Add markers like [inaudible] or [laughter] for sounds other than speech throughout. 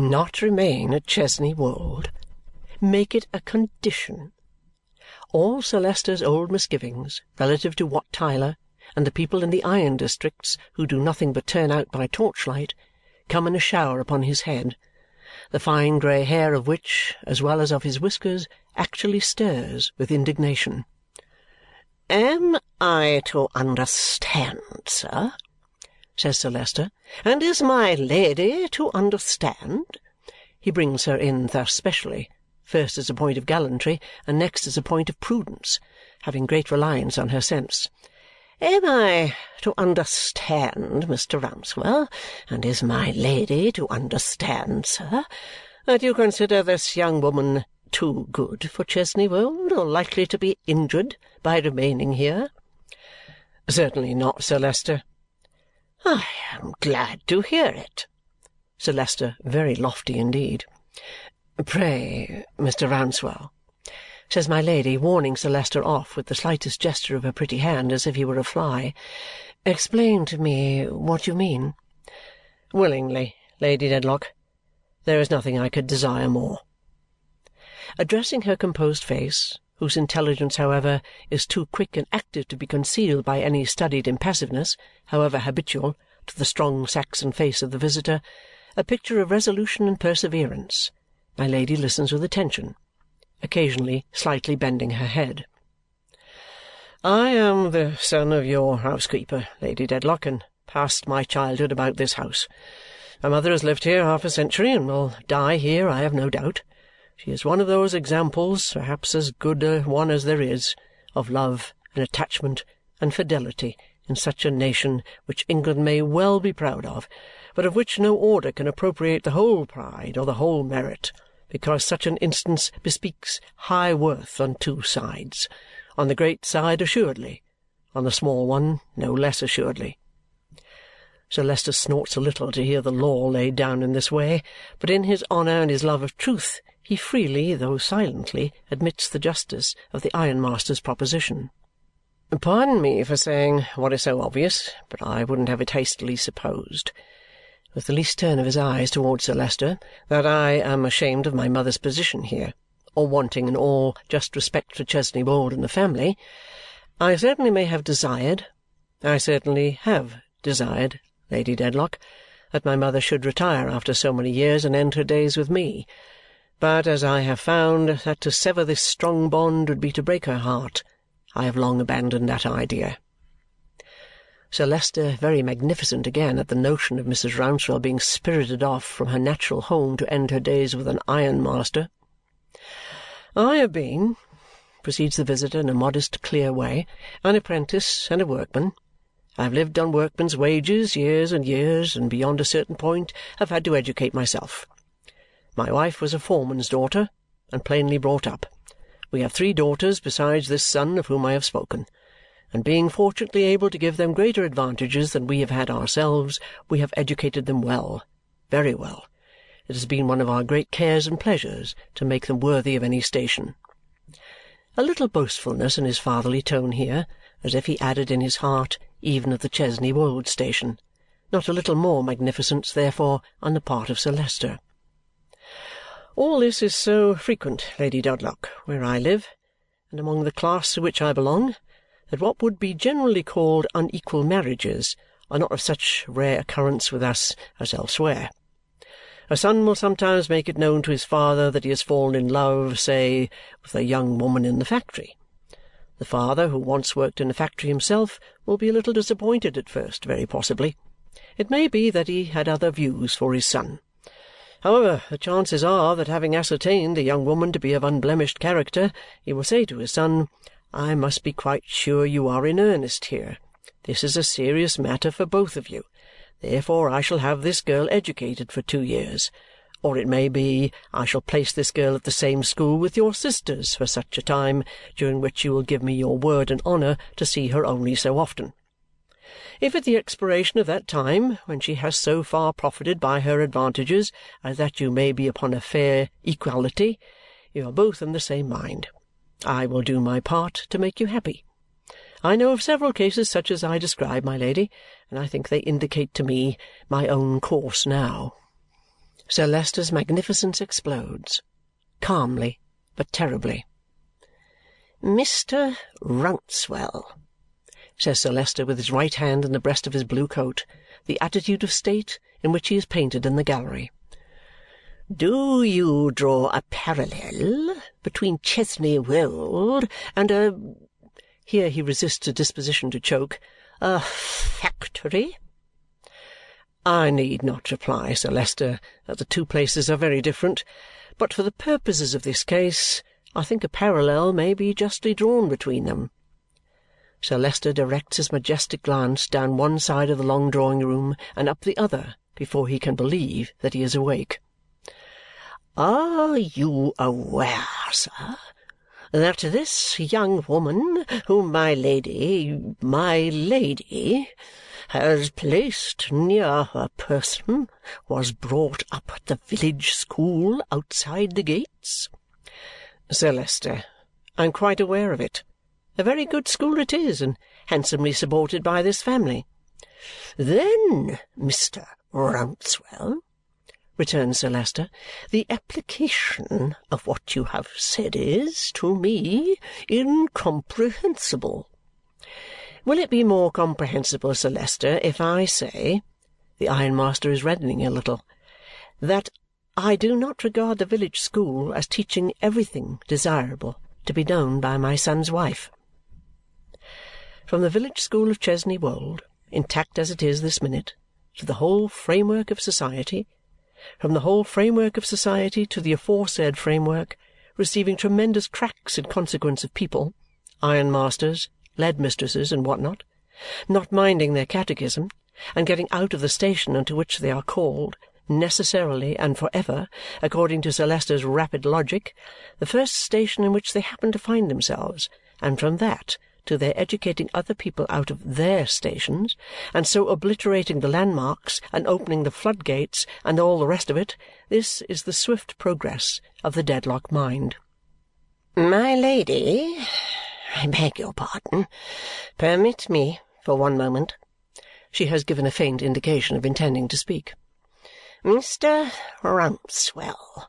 Not remain at Chesney Wold. Make it a condition. All Sir Leicester's old misgivings relative to Wat Tyler and the people in the iron districts who do nothing but turn out by torchlight come in a shower upon his head, the fine grey hair of which, as well as of his whiskers, actually stirs with indignation. "Am I to understand, sir," says Sir Leicester, "and is my Lady to understand?" He brings her in thus specially, first as a point of gallantry and next as a point of prudence, having great reliance on her sense. Am I to understand, Mr. Rouncewell, and is my Lady to understand, sir, that you consider this young woman too good for Chesney Wold or likely to be injured by remaining here?" "Certainly not, Sir Leicester." "I am glad to hear it." Sir Leicester very lofty indeed. "Pray, Mr. Rouncewell," says my Lady, warning Sir Leicester off with the slightest gesture of her pretty hand as if he were a fly, "explain to me what you mean." "Willingly, Lady Dedlock. There is nothing I could desire more." Addressing her composed face, whose intelligence, however, is too quick and active to be concealed by any studied impassiveness, however habitual, to the strong Saxon face of the visitor, a picture of resolution and perseverance, my Lady listens with attention occasionally slightly bending her head. "I am the son of your housekeeper, Lady Dedlock, and passed my childhood about this house. My mother has lived here half a century and will die here, I have no doubt. She is one of those examples, perhaps as good a one as there is, of love and attachment and fidelity in such a nation which England may well be proud of, but of which no order can appropriate the whole pride or the whole merit because such an instance bespeaks high worth on two sides on the great side assuredly, on the small one no less assuredly. Sir Leicester snorts a little to hear the law laid down in this way, but in his honour and his love of truth he freely, though silently, admits the justice of the ironmaster's proposition. Pardon me for saying what is so obvious, but I wouldn't have it hastily supposed with the least turn of his eyes towards Sir Leicester, that I am ashamed of my mother's position here, or wanting in all just respect for Chesney Wold and the family. I certainly may have desired, I certainly have desired, Lady Dedlock, that my mother should retire after so many years and end her days with me. But as I have found that to sever this strong bond would be to break her heart, I have long abandoned that idea. Sir Leicester very magnificent again at the notion of Mrs. Rouncewell being spirited off from her natural home to end her days with an ironmaster. "I have been," proceeds the visitor in a modest clear way, "an apprentice and a workman. I have lived on workmen's wages years and years, and beyond a certain point have had to educate myself. My wife was a foreman's daughter, and plainly brought up. We have three daughters besides this son of whom I have spoken and being fortunately able to give them greater advantages than we have had ourselves, we have educated them well, very well. It has been one of our great cares and pleasures to make them worthy of any station." A little boastfulness in his fatherly tone here, as if he added in his heart, even of the Chesney Wold station. Not a little more magnificence, therefore, on the part of Sir Leicester. "All this is so frequent, Lady Dedlock, where I live, and among the class to which I belong that what would be generally called unequal marriages are not of such rare occurrence with us as elsewhere. A son will sometimes make it known to his father that he has fallen in love, say, with a young woman in the factory. The father, who once worked in a factory himself, will be a little disappointed at first, very possibly. It may be that he had other views for his son. However, the chances are that having ascertained the young woman to be of unblemished character, he will say to his son, I must be quite sure you are in earnest here. This is a serious matter for both of you. Therefore I shall have this girl educated for two years. Or it may be I shall place this girl at the same school with your sisters for such a time, during which you will give me your word and honour to see her only so often. If at the expiration of that time, when she has so far profited by her advantages as that you may be upon a fair equality, you are both in the same mind. I will do my part to make you happy. I know of several cases such as I describe, my Lady, and I think they indicate to me my own course now." Sir Leicester's magnificence explodes. Calmly, but terribly. "Mr. Rouncewell," says Sir Leicester with his right hand in the breast of his blue coat, the attitude of state in which he is painted in the gallery. "Do you draw a parallel between Chesney Wold and a here he resists a disposition to choke a factory?" I need not reply, Sir Leicester, that the two places are very different, but for the purposes of this case I think a parallel may be justly drawn between them. Sir Leicester directs his majestic glance down one side of the long drawing-room and up the other before he can believe that he is awake. "Are you aware, sir, that this young woman whom my Lady my Lady has placed near her person was brought up at the village school outside the gates?" "Sir Leicester, I am quite aware of it. A very good school it is, and handsomely supported by this family." "Then, Mr. Rouncewell," returns Sir Leicester, "the application of what you have said is, to me, incomprehensible. Will it be more comprehensible, Sir Leicester, if I say," the ironmaster is reddening a little, "that I do not regard the village school as teaching everything desirable to be known by my son's wife?" From the village school of Chesney Wold, intact as it is this minute, to the whole framework of society, from the whole framework of society to the aforesaid framework, receiving tremendous cracks in consequence of people, ironmasters, lead mistresses, and what not, not minding their catechism, and getting out of the station unto which they are called, necessarily and for ever, according to Sir Leicester's rapid logic, the first station in which they happen to find themselves, and from that to their educating other people out of THEIR stations, and so obliterating the landmarks, and opening the flood-gates, and all the rest of it, this is the swift progress of the Dedlock mind. "My Lady I beg your pardon. Permit me for one moment." She has given a faint indication of intending to speak. "Mr. Rouncewell,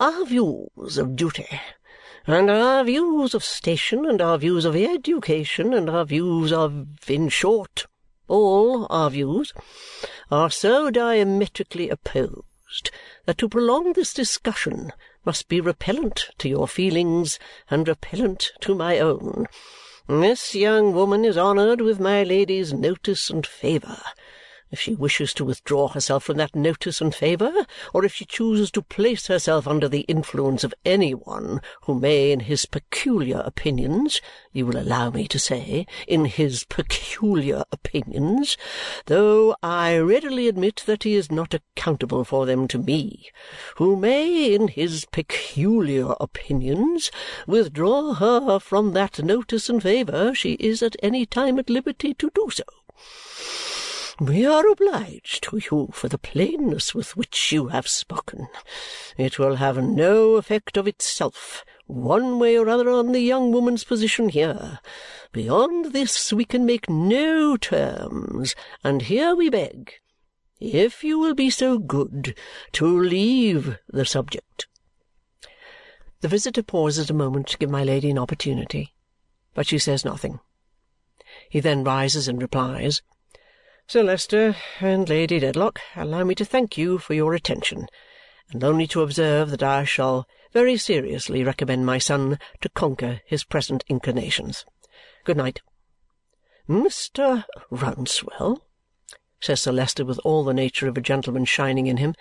our views of duty, and our views of station, and our views of education, and our views of in short, all our views, are so diametrically opposed that to prolong this discussion must be repellent to your feelings and repellent to my own. This young woman is honoured with my Lady's notice and favour. If she wishes to withdraw herself from that notice and favour, or if she chooses to place herself under the influence of any one who may, in his peculiar opinions you will allow me to say, in his peculiar opinions, though I readily admit that he is not accountable for them to me, who may, in his peculiar opinions, withdraw her from that notice and favour, she is at any time at liberty to do so. We are obliged to you for the plainness with which you have spoken. It will have no effect of itself, one way or other, on the young woman's position here. Beyond this we can make no terms, and here we beg, if you will be so good, to leave the subject." The visitor pauses a moment to give my Lady an opportunity, but she says nothing. He then rises and replies. Sir Leicester and Lady Dedlock, allow me to thank you for your attention, and only to observe that I shall very seriously recommend my son to conquer his present inclinations. Good night. Mr. Rouncewell, says Sir Leicester with all the nature of a gentleman shining in him,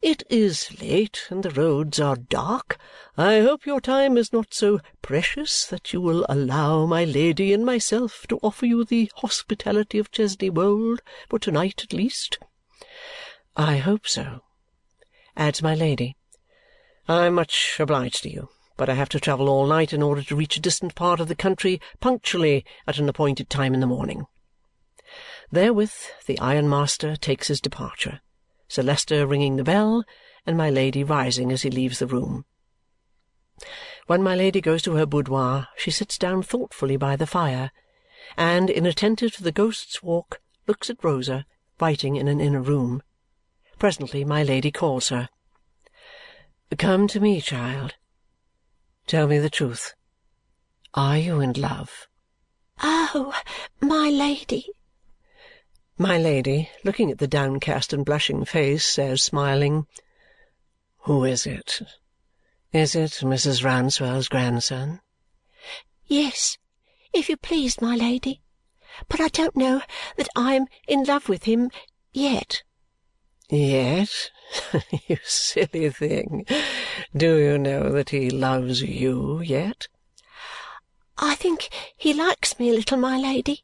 it is late and the roads are dark. I hope your time is not so precious that you will allow my Lady and myself to offer you the hospitality of Chesney Wold for to-night at least?" "I hope so," adds my Lady. "I am much obliged to you, but I have to travel all night in order to reach a distant part of the country punctually at an appointed time in the morning. Therewith the ironmaster takes his departure, Sir Leicester ringing the bell, and my Lady rising as he leaves the room. When my Lady goes to her boudoir, she sits down thoughtfully by the fire, and, inattentive to the Ghost's Walk, looks at Rosa, writing in an inner room. Presently my Lady calls her. Come to me, child. Tell me the truth. Are you in love?" "Oh, my Lady!" My Lady, looking at the downcast and blushing face, says, smiling, "Who is it? Is it Mrs. Rouncewell's grandson?" "Yes, if you please, my Lady. But I don't know that I am in love with him yet." "Yet? [laughs] You silly thing! Do you know that he loves you yet?" "I think he likes me a little, my Lady."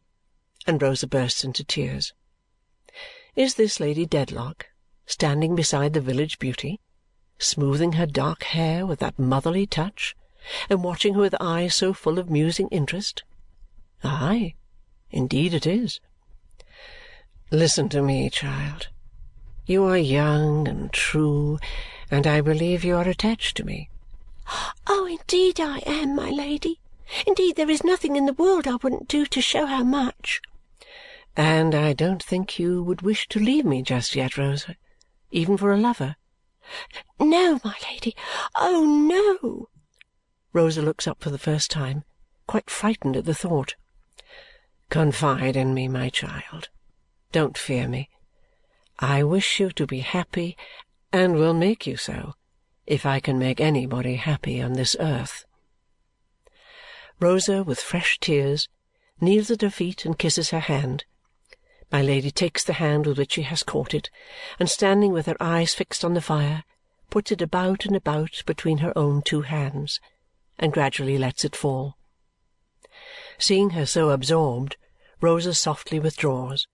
And Rosa bursts into tears. Is this Lady Dedlock, standing beside the village beauty, smoothing her dark hair with that motherly touch and watching her with eyes so full of musing interest? Aye, indeed it is. Listen to me, child. You are young and true, and I believe you are attached to me." "Oh, indeed I am, my Lady! Indeed there is nothing in the world I wouldn't do to show how much." "And I don't think you would wish to leave me just yet, Rosa, even for a lover?" "No, my Lady. Oh, no!" Rosa looks up for the first time, quite frightened at the thought. "Confide in me, my child. Don't fear me. I wish you to be happy, and will make you so, if I can make anybody happy on this earth." Rosa, with fresh tears, kneels at her feet and kisses her hand. My Lady takes the hand with which she has caught it, and standing with her eyes fixed on the fire, puts it about and about between her own two hands, and gradually lets it fall. Seeing her so absorbed, Rosa softly withdraws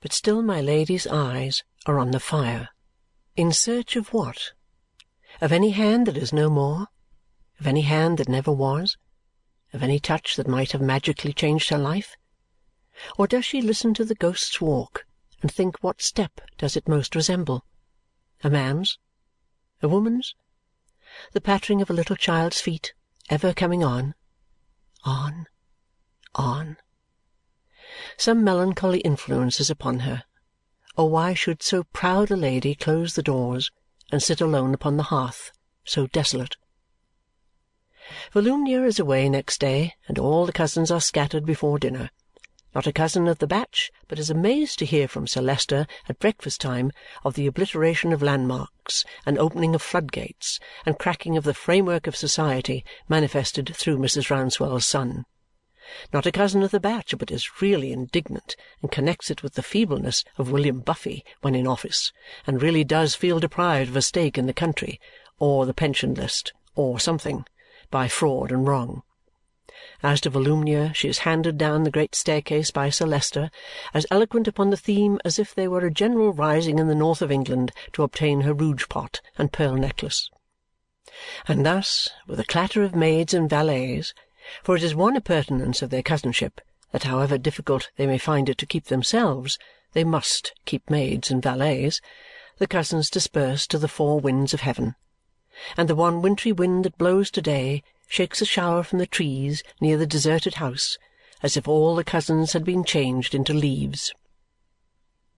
but still my Lady's eyes are on the fire. In search of what? Of any hand that is no more? Of any hand that never was? Of any touch that might have magically changed her life? Or does she listen to the Ghost's Walk and think what step does it most resemble? A man's? A woman's? The pattering of a little child's feet, ever coming on, on, on some melancholy influence is upon her, or why should so proud a lady close the doors and sit alone upon the hearth, so desolate? Volumnia is away next day, and all the cousins are scattered before dinner. Not a cousin of the batch but is amazed to hear from Sir Leicester at breakfast time of the obliteration of landmarks, and opening of floodgates, and cracking of the framework of society manifested through Mrs. Rouncewell's son. Not a cousin of the batch but is really indignant and connects it with the feebleness of William Buffy when in office and really does feel deprived of a stake in the country, or the pension list, or something, by fraud and wrong. As to Volumnia, she is handed down the great staircase by Sir Leicester, as eloquent upon the theme as if there were a general rising in the north of England to obtain her rouge pot and pearl necklace. And thus, with a clatter of maids and valets, for it is one appurtenance of their cousinship that however difficult they may find it to keep themselves, they must keep maids and valets, the cousins disperse to the four winds of heaven, and the one wintry wind that blows to-day shakes a shower from the trees near the deserted house as if all the cousins had been changed into leaves.